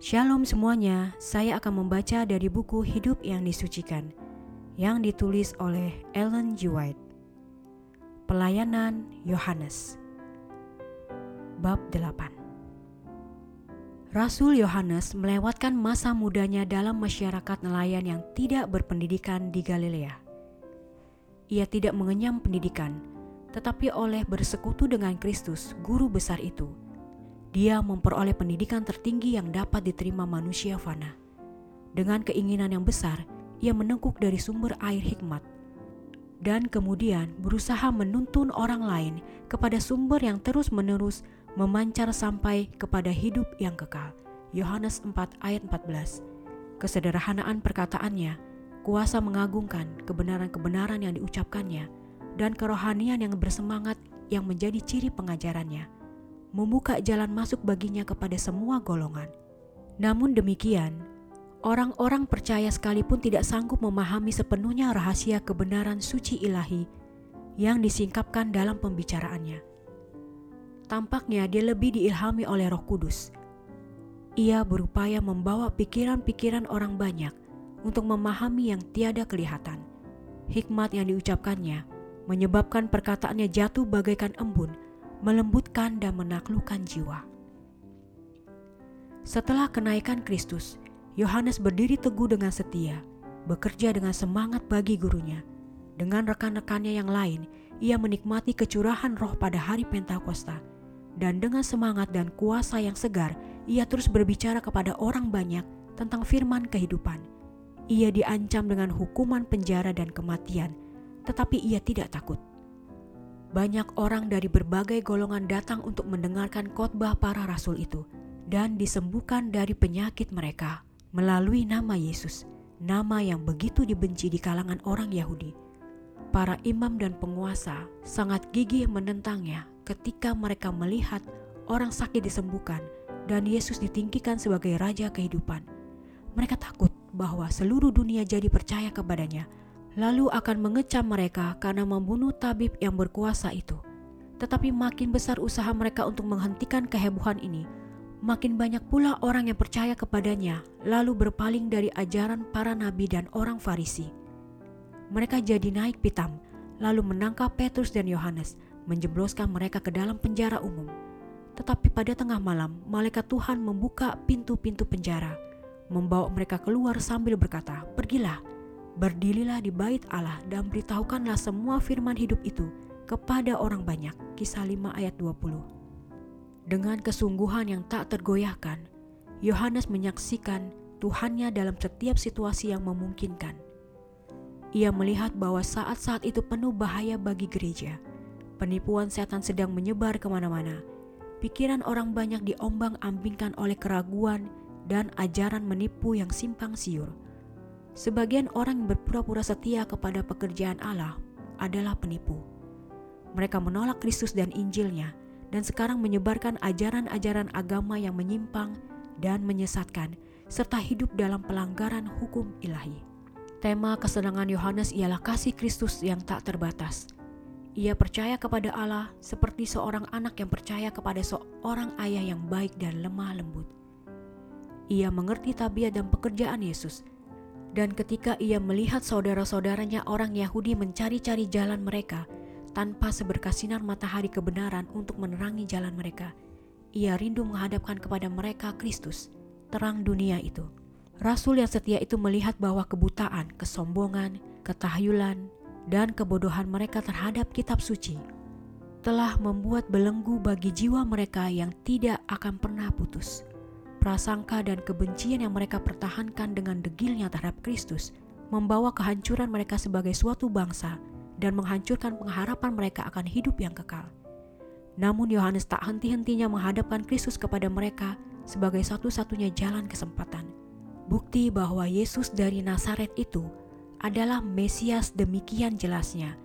Shalom semuanya, saya akan membaca dari buku Hidup yang Disucikan yang ditulis oleh Ellen G. White. Pelayanan Yohanes Bab 8 Rasul Yohanes melewatkan masa mudanya dalam masyarakat nelayan yang tidak berpendidikan di Galilea. Ia tidak mengenyam pendidikan, tetapi oleh bersekutu dengan Kristus, guru besar itu, dia memperoleh pendidikan tertinggi yang dapat diterima manusia fana. Dengan keinginan yang besar, ia menengkuk dari sumber air hikmat dan kemudian berusaha menuntun orang lain kepada sumber yang terus-menerus memancar sampai kepada hidup yang kekal. Yohanes 4 ayat 14. Kesederhanaan perkataannya, kuasa mengagungkan kebenaran-kebenaran yang diucapkannya, dan kerohanian yang bersemangat yang menjadi ciri pengajarannya membuka jalan masuk baginya kepada semua golongan. Namun demikian, orang-orang percaya sekalipun tidak sanggup memahami sepenuhnya rahasia kebenaran suci ilahi yang disingkapkan dalam pembicaraannya. Tampaknya dia lebih diilhami oleh Roh Kudus. Ia berupaya membawa pikiran-pikiran orang banyak untuk memahami yang tiada kelihatan. Hikmat yang diucapkannya menyebabkan perkataannya jatuh bagaikan embun melembutkan dan menaklukkan jiwa. Setelah kenaikan Kristus, Yohanes berdiri teguh dengan setia, bekerja dengan semangat bagi gurunya. Dengan rekan-rekannya yang lain, ia menikmati kecurahan roh pada hari Pentakosta. Dan dengan semangat dan kuasa yang segar, ia terus berbicara kepada orang banyak tentang firman kehidupan. Ia diancam dengan hukuman penjara dan kematian, tetapi ia tidak takut banyak orang dari berbagai golongan datang untuk mendengarkan khotbah para rasul itu dan disembuhkan dari penyakit mereka melalui nama Yesus, nama yang begitu dibenci di kalangan orang Yahudi. Para imam dan penguasa sangat gigih menentangnya ketika mereka melihat orang sakit disembuhkan dan Yesus ditinggikan sebagai raja kehidupan. Mereka takut bahwa seluruh dunia jadi percaya kepadanya lalu akan mengecam mereka karena membunuh tabib yang berkuasa itu. Tetapi makin besar usaha mereka untuk menghentikan kehebohan ini, makin banyak pula orang yang percaya kepadanya, lalu berpaling dari ajaran para nabi dan orang Farisi. Mereka jadi naik pitam, lalu menangkap Petrus dan Yohanes, menjebloskan mereka ke dalam penjara umum. Tetapi pada tengah malam, malaikat Tuhan membuka pintu-pintu penjara, membawa mereka keluar sambil berkata, "Pergilah, Berdirilah di bait Allah dan beritahukanlah semua firman hidup itu kepada orang banyak. Kisah 5 ayat 20. Dengan kesungguhan yang tak tergoyahkan, Yohanes menyaksikan Tuhannya dalam setiap situasi yang memungkinkan. Ia melihat bahwa saat-saat itu penuh bahaya bagi gereja. Penipuan setan sedang menyebar ke mana-mana. Pikiran orang banyak diombang-ambingkan oleh keraguan dan ajaran menipu yang simpang siur Sebagian orang yang berpura-pura setia kepada pekerjaan Allah adalah penipu. Mereka menolak Kristus dan Injilnya dan sekarang menyebarkan ajaran-ajaran agama yang menyimpang dan menyesatkan serta hidup dalam pelanggaran hukum ilahi. Tema kesenangan Yohanes ialah kasih Kristus yang tak terbatas. Ia percaya kepada Allah seperti seorang anak yang percaya kepada seorang ayah yang baik dan lemah lembut. Ia mengerti tabiat dan pekerjaan Yesus dan ketika ia melihat saudara-saudaranya orang Yahudi mencari-cari jalan mereka tanpa seberkas sinar matahari kebenaran untuk menerangi jalan mereka, ia rindu menghadapkan kepada mereka Kristus, terang dunia itu. Rasul yang setia itu melihat bahwa kebutaan, kesombongan, ketahyulan, dan kebodohan mereka terhadap kitab suci telah membuat belenggu bagi jiwa mereka yang tidak akan pernah putus prasangka dan kebencian yang mereka pertahankan dengan degilnya terhadap Kristus membawa kehancuran mereka sebagai suatu bangsa dan menghancurkan pengharapan mereka akan hidup yang kekal. Namun Yohanes tak henti-hentinya menghadapkan Kristus kepada mereka sebagai satu-satunya jalan kesempatan. Bukti bahwa Yesus dari Nazaret itu adalah Mesias demikian jelasnya,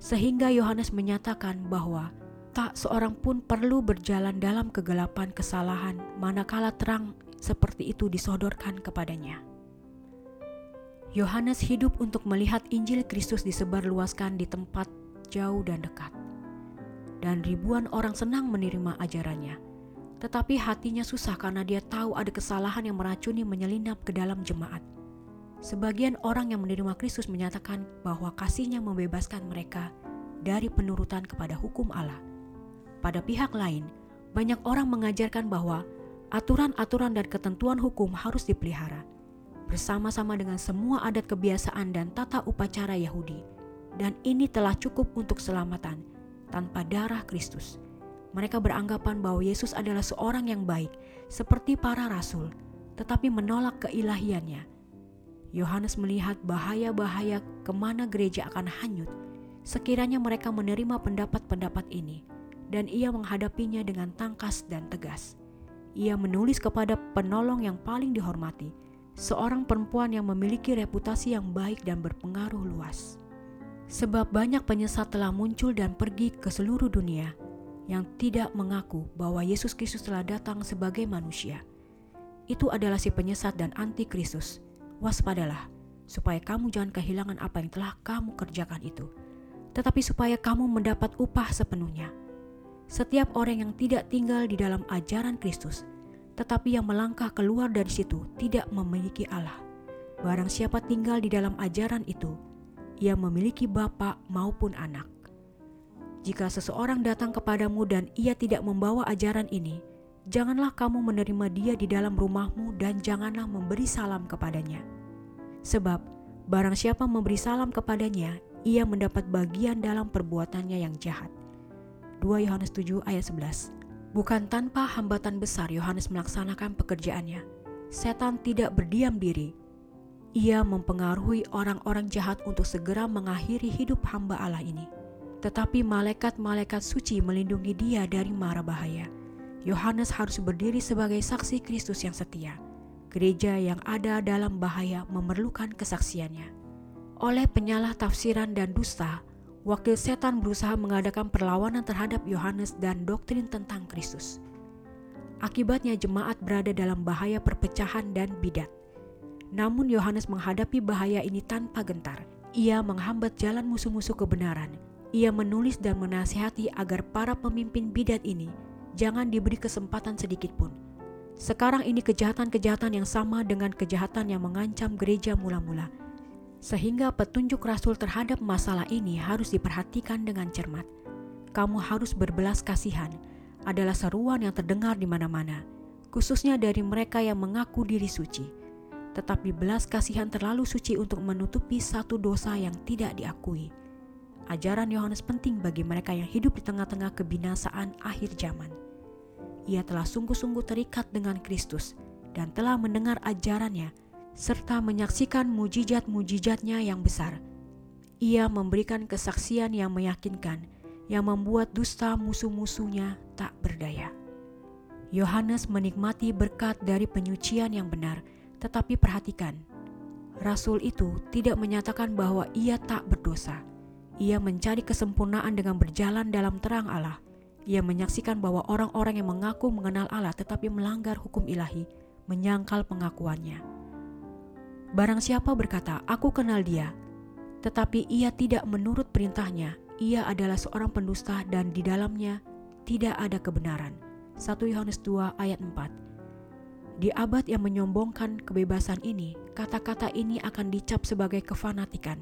sehingga Yohanes menyatakan bahwa tak seorang pun perlu berjalan dalam kegelapan kesalahan manakala terang seperti itu disodorkan kepadanya. Yohanes hidup untuk melihat Injil Kristus disebarluaskan di tempat jauh dan dekat. Dan ribuan orang senang menerima ajarannya. Tetapi hatinya susah karena dia tahu ada kesalahan yang meracuni menyelinap ke dalam jemaat. Sebagian orang yang menerima Kristus menyatakan bahwa kasihnya membebaskan mereka dari penurutan kepada hukum Allah. Pada pihak lain, banyak orang mengajarkan bahwa aturan-aturan dan ketentuan hukum harus dipelihara bersama-sama dengan semua adat kebiasaan dan tata upacara Yahudi. Dan ini telah cukup untuk selamatan tanpa darah Kristus. Mereka beranggapan bahwa Yesus adalah seorang yang baik seperti para rasul, tetapi menolak keilahiannya. Yohanes melihat bahaya-bahaya ke mana gereja akan hanyut sekiranya mereka menerima pendapat-pendapat ini, dan ia menghadapinya dengan tangkas dan tegas. Ia menulis kepada penolong yang paling dihormati, seorang perempuan yang memiliki reputasi yang baik dan berpengaruh luas. Sebab banyak penyesat telah muncul dan pergi ke seluruh dunia yang tidak mengaku bahwa Yesus Kristus telah datang sebagai manusia. Itu adalah si penyesat dan anti-Kristus. Waspadalah, supaya kamu jangan kehilangan apa yang telah kamu kerjakan itu, tetapi supaya kamu mendapat upah sepenuhnya. Setiap orang yang tidak tinggal di dalam ajaran Kristus tetapi yang melangkah keluar dari situ tidak memiliki Allah. Barang siapa tinggal di dalam ajaran itu, ia memiliki bapa maupun anak. Jika seseorang datang kepadamu dan ia tidak membawa ajaran ini, janganlah kamu menerima dia di dalam rumahmu dan janganlah memberi salam kepadanya. Sebab barang siapa memberi salam kepadanya, ia mendapat bagian dalam perbuatannya yang jahat. 2 Yohanes 7 ayat 11 Bukan tanpa hambatan besar Yohanes melaksanakan pekerjaannya. Setan tidak berdiam diri. Ia mempengaruhi orang-orang jahat untuk segera mengakhiri hidup hamba Allah ini. Tetapi malaikat-malaikat suci melindungi dia dari mara bahaya. Yohanes harus berdiri sebagai saksi Kristus yang setia. Gereja yang ada dalam bahaya memerlukan kesaksiannya. Oleh penyalah tafsiran dan dusta, wakil setan berusaha mengadakan perlawanan terhadap Yohanes dan doktrin tentang Kristus. Akibatnya jemaat berada dalam bahaya perpecahan dan bidat. Namun Yohanes menghadapi bahaya ini tanpa gentar. Ia menghambat jalan musuh-musuh kebenaran. Ia menulis dan menasihati agar para pemimpin bidat ini jangan diberi kesempatan sedikit pun. Sekarang ini kejahatan-kejahatan yang sama dengan kejahatan yang mengancam gereja mula-mula sehingga petunjuk Rasul terhadap masalah ini harus diperhatikan dengan cermat. Kamu harus berbelas kasihan adalah seruan yang terdengar di mana-mana, khususnya dari mereka yang mengaku diri suci. Tetapi belas kasihan terlalu suci untuk menutupi satu dosa yang tidak diakui. Ajaran Yohanes penting bagi mereka yang hidup di tengah-tengah kebinasaan akhir zaman. Ia telah sungguh-sungguh terikat dengan Kristus dan telah mendengar ajarannya serta menyaksikan mujizat-mujizatnya yang besar. Ia memberikan kesaksian yang meyakinkan, yang membuat dusta musuh-musuhnya tak berdaya. Yohanes menikmati berkat dari penyucian yang benar, tetapi perhatikan, Rasul itu tidak menyatakan bahwa ia tak berdosa. Ia mencari kesempurnaan dengan berjalan dalam terang Allah. Ia menyaksikan bahwa orang-orang yang mengaku mengenal Allah tetapi melanggar hukum ilahi menyangkal pengakuannya. Barang siapa berkata, "Aku kenal dia," tetapi ia tidak menurut perintahnya, ia adalah seorang pendusta dan di dalamnya tidak ada kebenaran. 1 Yohanes 2 ayat 4 Di abad yang menyombongkan kebebasan ini, kata-kata ini akan dicap sebagai kefanatikan.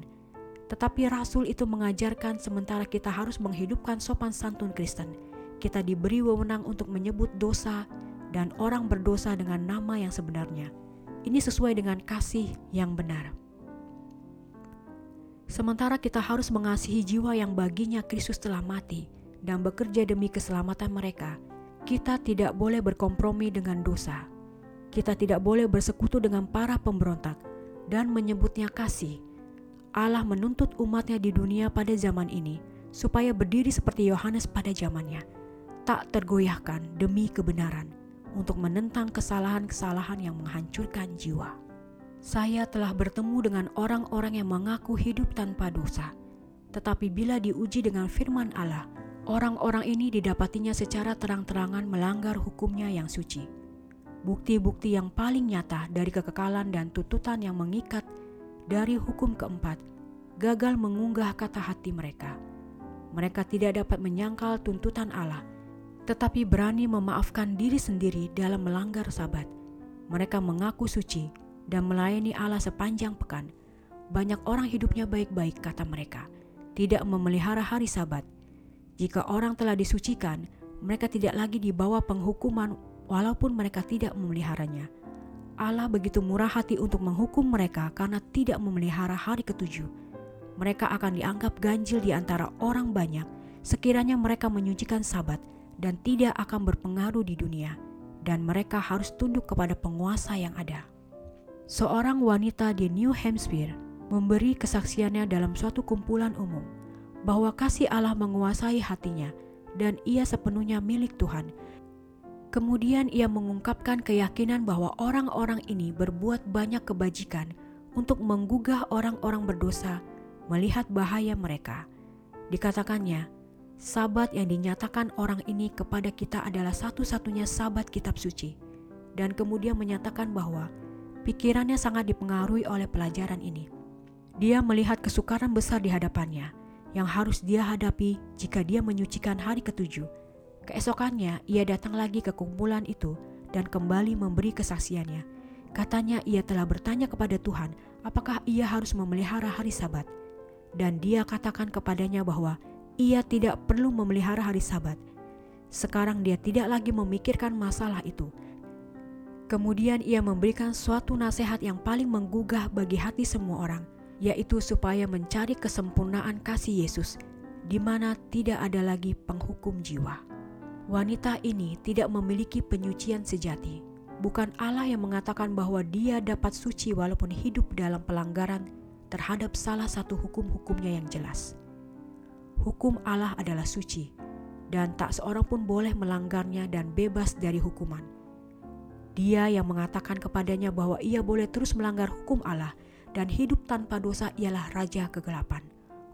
Tetapi Rasul itu mengajarkan sementara kita harus menghidupkan sopan santun Kristen, kita diberi wewenang untuk menyebut dosa dan orang berdosa dengan nama yang sebenarnya ini sesuai dengan kasih yang benar. Sementara kita harus mengasihi jiwa yang baginya Kristus telah mati dan bekerja demi keselamatan mereka, kita tidak boleh berkompromi dengan dosa. Kita tidak boleh bersekutu dengan para pemberontak dan menyebutnya kasih. Allah menuntut umatnya di dunia pada zaman ini supaya berdiri seperti Yohanes pada zamannya, tak tergoyahkan demi kebenaran untuk menentang kesalahan-kesalahan yang menghancurkan jiwa. Saya telah bertemu dengan orang-orang yang mengaku hidup tanpa dosa, tetapi bila diuji dengan firman Allah, orang-orang ini didapatinya secara terang-terangan melanggar hukumnya yang suci. Bukti-bukti yang paling nyata dari kekekalan dan tututan yang mengikat dari hukum keempat gagal mengunggah kata hati mereka. Mereka tidak dapat menyangkal tuntutan Allah, tetapi berani memaafkan diri sendiri dalam melanggar Sabat. Mereka mengaku suci dan melayani Allah sepanjang pekan. Banyak orang hidupnya baik-baik, kata mereka, tidak memelihara hari Sabat. Jika orang telah disucikan, mereka tidak lagi dibawa penghukuman, walaupun mereka tidak memeliharanya. Allah begitu murah hati untuk menghukum mereka karena tidak memelihara hari ketujuh mereka akan dianggap ganjil di antara orang banyak sekiranya mereka menyucikan sabat dan tidak akan berpengaruh di dunia dan mereka harus tunduk kepada penguasa yang ada. Seorang wanita di New Hampshire memberi kesaksiannya dalam suatu kumpulan umum bahwa kasih Allah menguasai hatinya dan ia sepenuhnya milik Tuhan. Kemudian ia mengungkapkan keyakinan bahwa orang-orang ini berbuat banyak kebajikan untuk menggugah orang-orang berdosa melihat bahaya mereka. Dikatakannya, sabat yang dinyatakan orang ini kepada kita adalah satu-satunya sabat kitab suci. Dan kemudian menyatakan bahwa pikirannya sangat dipengaruhi oleh pelajaran ini. Dia melihat kesukaran besar di hadapannya yang harus dia hadapi jika dia menyucikan hari ketujuh. Keesokannya ia datang lagi ke kumpulan itu dan kembali memberi kesaksiannya. Katanya ia telah bertanya kepada Tuhan apakah ia harus memelihara hari sabat dan dia katakan kepadanya bahwa ia tidak perlu memelihara hari Sabat. Sekarang dia tidak lagi memikirkan masalah itu. Kemudian ia memberikan suatu nasihat yang paling menggugah bagi hati semua orang, yaitu supaya mencari kesempurnaan kasih Yesus, di mana tidak ada lagi penghukum jiwa. Wanita ini tidak memiliki penyucian sejati. Bukan Allah yang mengatakan bahwa dia dapat suci walaupun hidup dalam pelanggaran terhadap salah satu hukum-hukumnya yang jelas. Hukum Allah adalah suci, dan tak seorang pun boleh melanggarnya dan bebas dari hukuman. Dia yang mengatakan kepadanya bahwa ia boleh terus melanggar hukum Allah dan hidup tanpa dosa ialah raja kegelapan.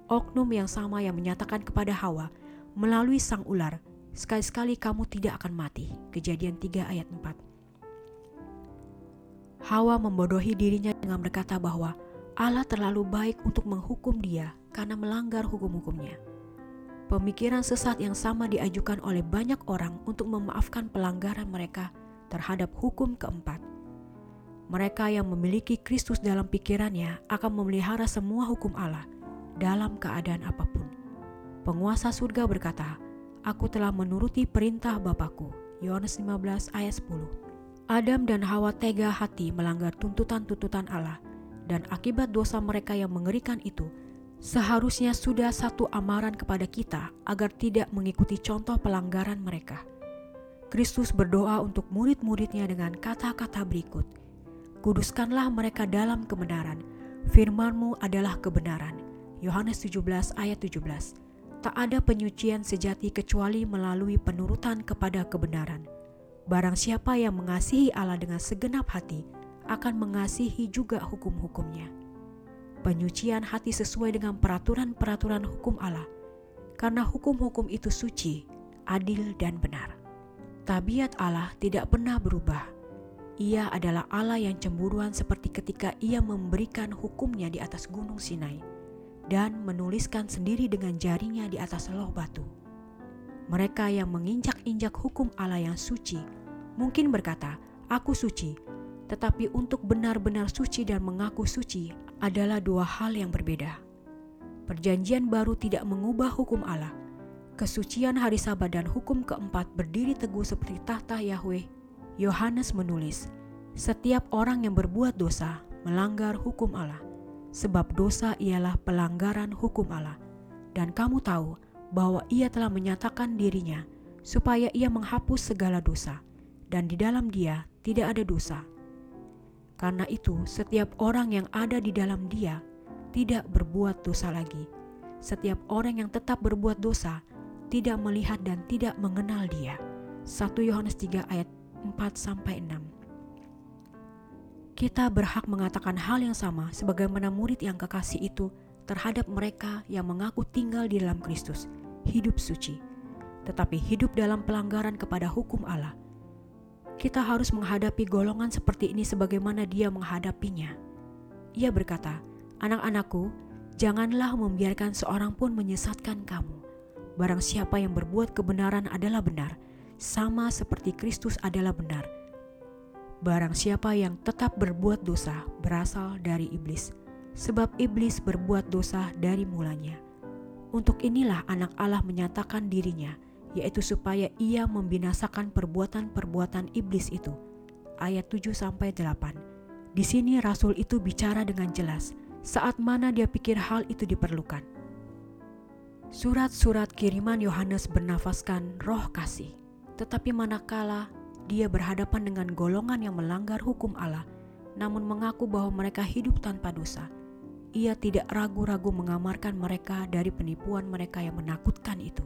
Oknum yang sama yang menyatakan kepada Hawa melalui sang ular, sekali-sekali kamu tidak akan mati. Kejadian 3 ayat 4. Hawa membodohi dirinya dengan berkata bahwa Allah terlalu baik untuk menghukum dia karena melanggar hukum-hukumnya. Pemikiran sesat yang sama diajukan oleh banyak orang untuk memaafkan pelanggaran mereka terhadap hukum keempat. Mereka yang memiliki Kristus dalam pikirannya akan memelihara semua hukum Allah dalam keadaan apa pun. Penguasa surga berkata, Aku telah menuruti perintah Bapakku. Yohanes 15 ayat 10 Adam dan Hawa tega hati melanggar tuntutan-tuntutan Allah dan akibat dosa mereka yang mengerikan itu, seharusnya sudah satu amaran kepada kita agar tidak mengikuti contoh pelanggaran mereka. Kristus berdoa untuk murid-muridnya dengan kata-kata berikut, Kuduskanlah mereka dalam kebenaran, firmanmu adalah kebenaran. Yohanes 17 ayat 17 Tak ada penyucian sejati kecuali melalui penurutan kepada kebenaran. Barang siapa yang mengasihi Allah dengan segenap hati, akan mengasihi juga hukum-hukumnya. Penyucian hati sesuai dengan peraturan-peraturan hukum Allah, karena hukum-hukum itu suci, adil, dan benar. Tabiat Allah tidak pernah berubah. Ia adalah Allah yang cemburuan seperti ketika ia memberikan hukumnya di atas gunung Sinai dan menuliskan sendiri dengan jarinya di atas loh batu. Mereka yang menginjak-injak hukum Allah yang suci mungkin berkata, "Aku suci," tetapi untuk benar-benar suci dan mengaku suci adalah dua hal yang berbeda. Perjanjian baru tidak mengubah hukum Allah. Kesucian hari Sabat dan hukum keempat berdiri teguh seperti tahta Yahweh. Yohanes menulis, "Setiap orang yang berbuat dosa melanggar hukum Allah, sebab dosa ialah pelanggaran hukum Allah." Dan kamu tahu bahwa Ia telah menyatakan dirinya supaya Ia menghapus segala dosa, dan di dalam Dia tidak ada dosa karena itu, setiap orang yang ada di dalam Dia tidak berbuat dosa lagi. Setiap orang yang tetap berbuat dosa tidak melihat dan tidak mengenal Dia. 1 Yohanes 3 ayat 4 sampai 6. Kita berhak mengatakan hal yang sama sebagaimana murid yang kekasih itu terhadap mereka yang mengaku tinggal di dalam Kristus, hidup suci, tetapi hidup dalam pelanggaran kepada hukum Allah kita harus menghadapi golongan seperti ini sebagaimana dia menghadapinya. Ia berkata, Anak-anakku, janganlah membiarkan seorang pun menyesatkan kamu. Barang siapa yang berbuat kebenaran adalah benar, sama seperti Kristus adalah benar. Barang siapa yang tetap berbuat dosa berasal dari iblis, sebab iblis berbuat dosa dari mulanya. Untuk inilah anak Allah menyatakan dirinya, yaitu supaya ia membinasakan perbuatan-perbuatan iblis itu. Ayat 7 sampai 8. Di sini rasul itu bicara dengan jelas saat mana dia pikir hal itu diperlukan. Surat-surat kiriman Yohanes bernafaskan roh kasih, tetapi manakala dia berhadapan dengan golongan yang melanggar hukum Allah, namun mengaku bahwa mereka hidup tanpa dosa, ia tidak ragu-ragu mengamarkan mereka dari penipuan mereka yang menakutkan itu.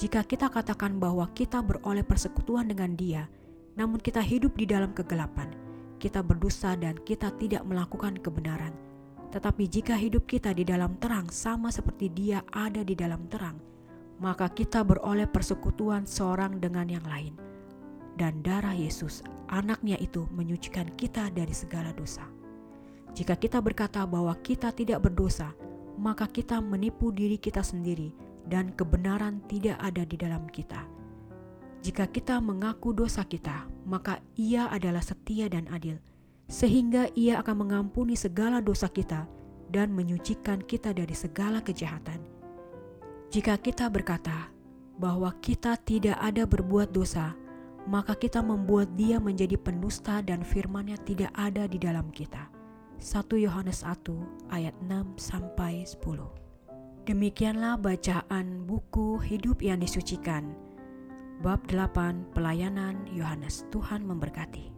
Jika kita katakan bahwa kita beroleh persekutuan dengan Dia, namun kita hidup di dalam kegelapan, kita berdosa dan kita tidak melakukan kebenaran tetapi jika hidup kita di dalam terang sama seperti Dia ada di dalam terang, maka kita beroleh persekutuan seorang dengan yang lain. Dan darah Yesus, anaknya itu menyucikan kita dari segala dosa. Jika kita berkata bahwa kita tidak berdosa, maka kita menipu diri kita sendiri dan kebenaran tidak ada di dalam kita. Jika kita mengaku dosa kita, maka ia adalah setia dan adil, sehingga Ia akan mengampuni segala dosa kita dan menyucikan kita dari segala kejahatan. Jika kita berkata bahwa kita tidak ada berbuat dosa, maka kita membuat Dia menjadi pendusta dan firman-Nya tidak ada di dalam kita. 1 Yohanes 1 ayat 6 sampai 10. Demikianlah bacaan buku Hidup yang Disucikan. Bab 8 Pelayanan Yohanes. Tuhan memberkati.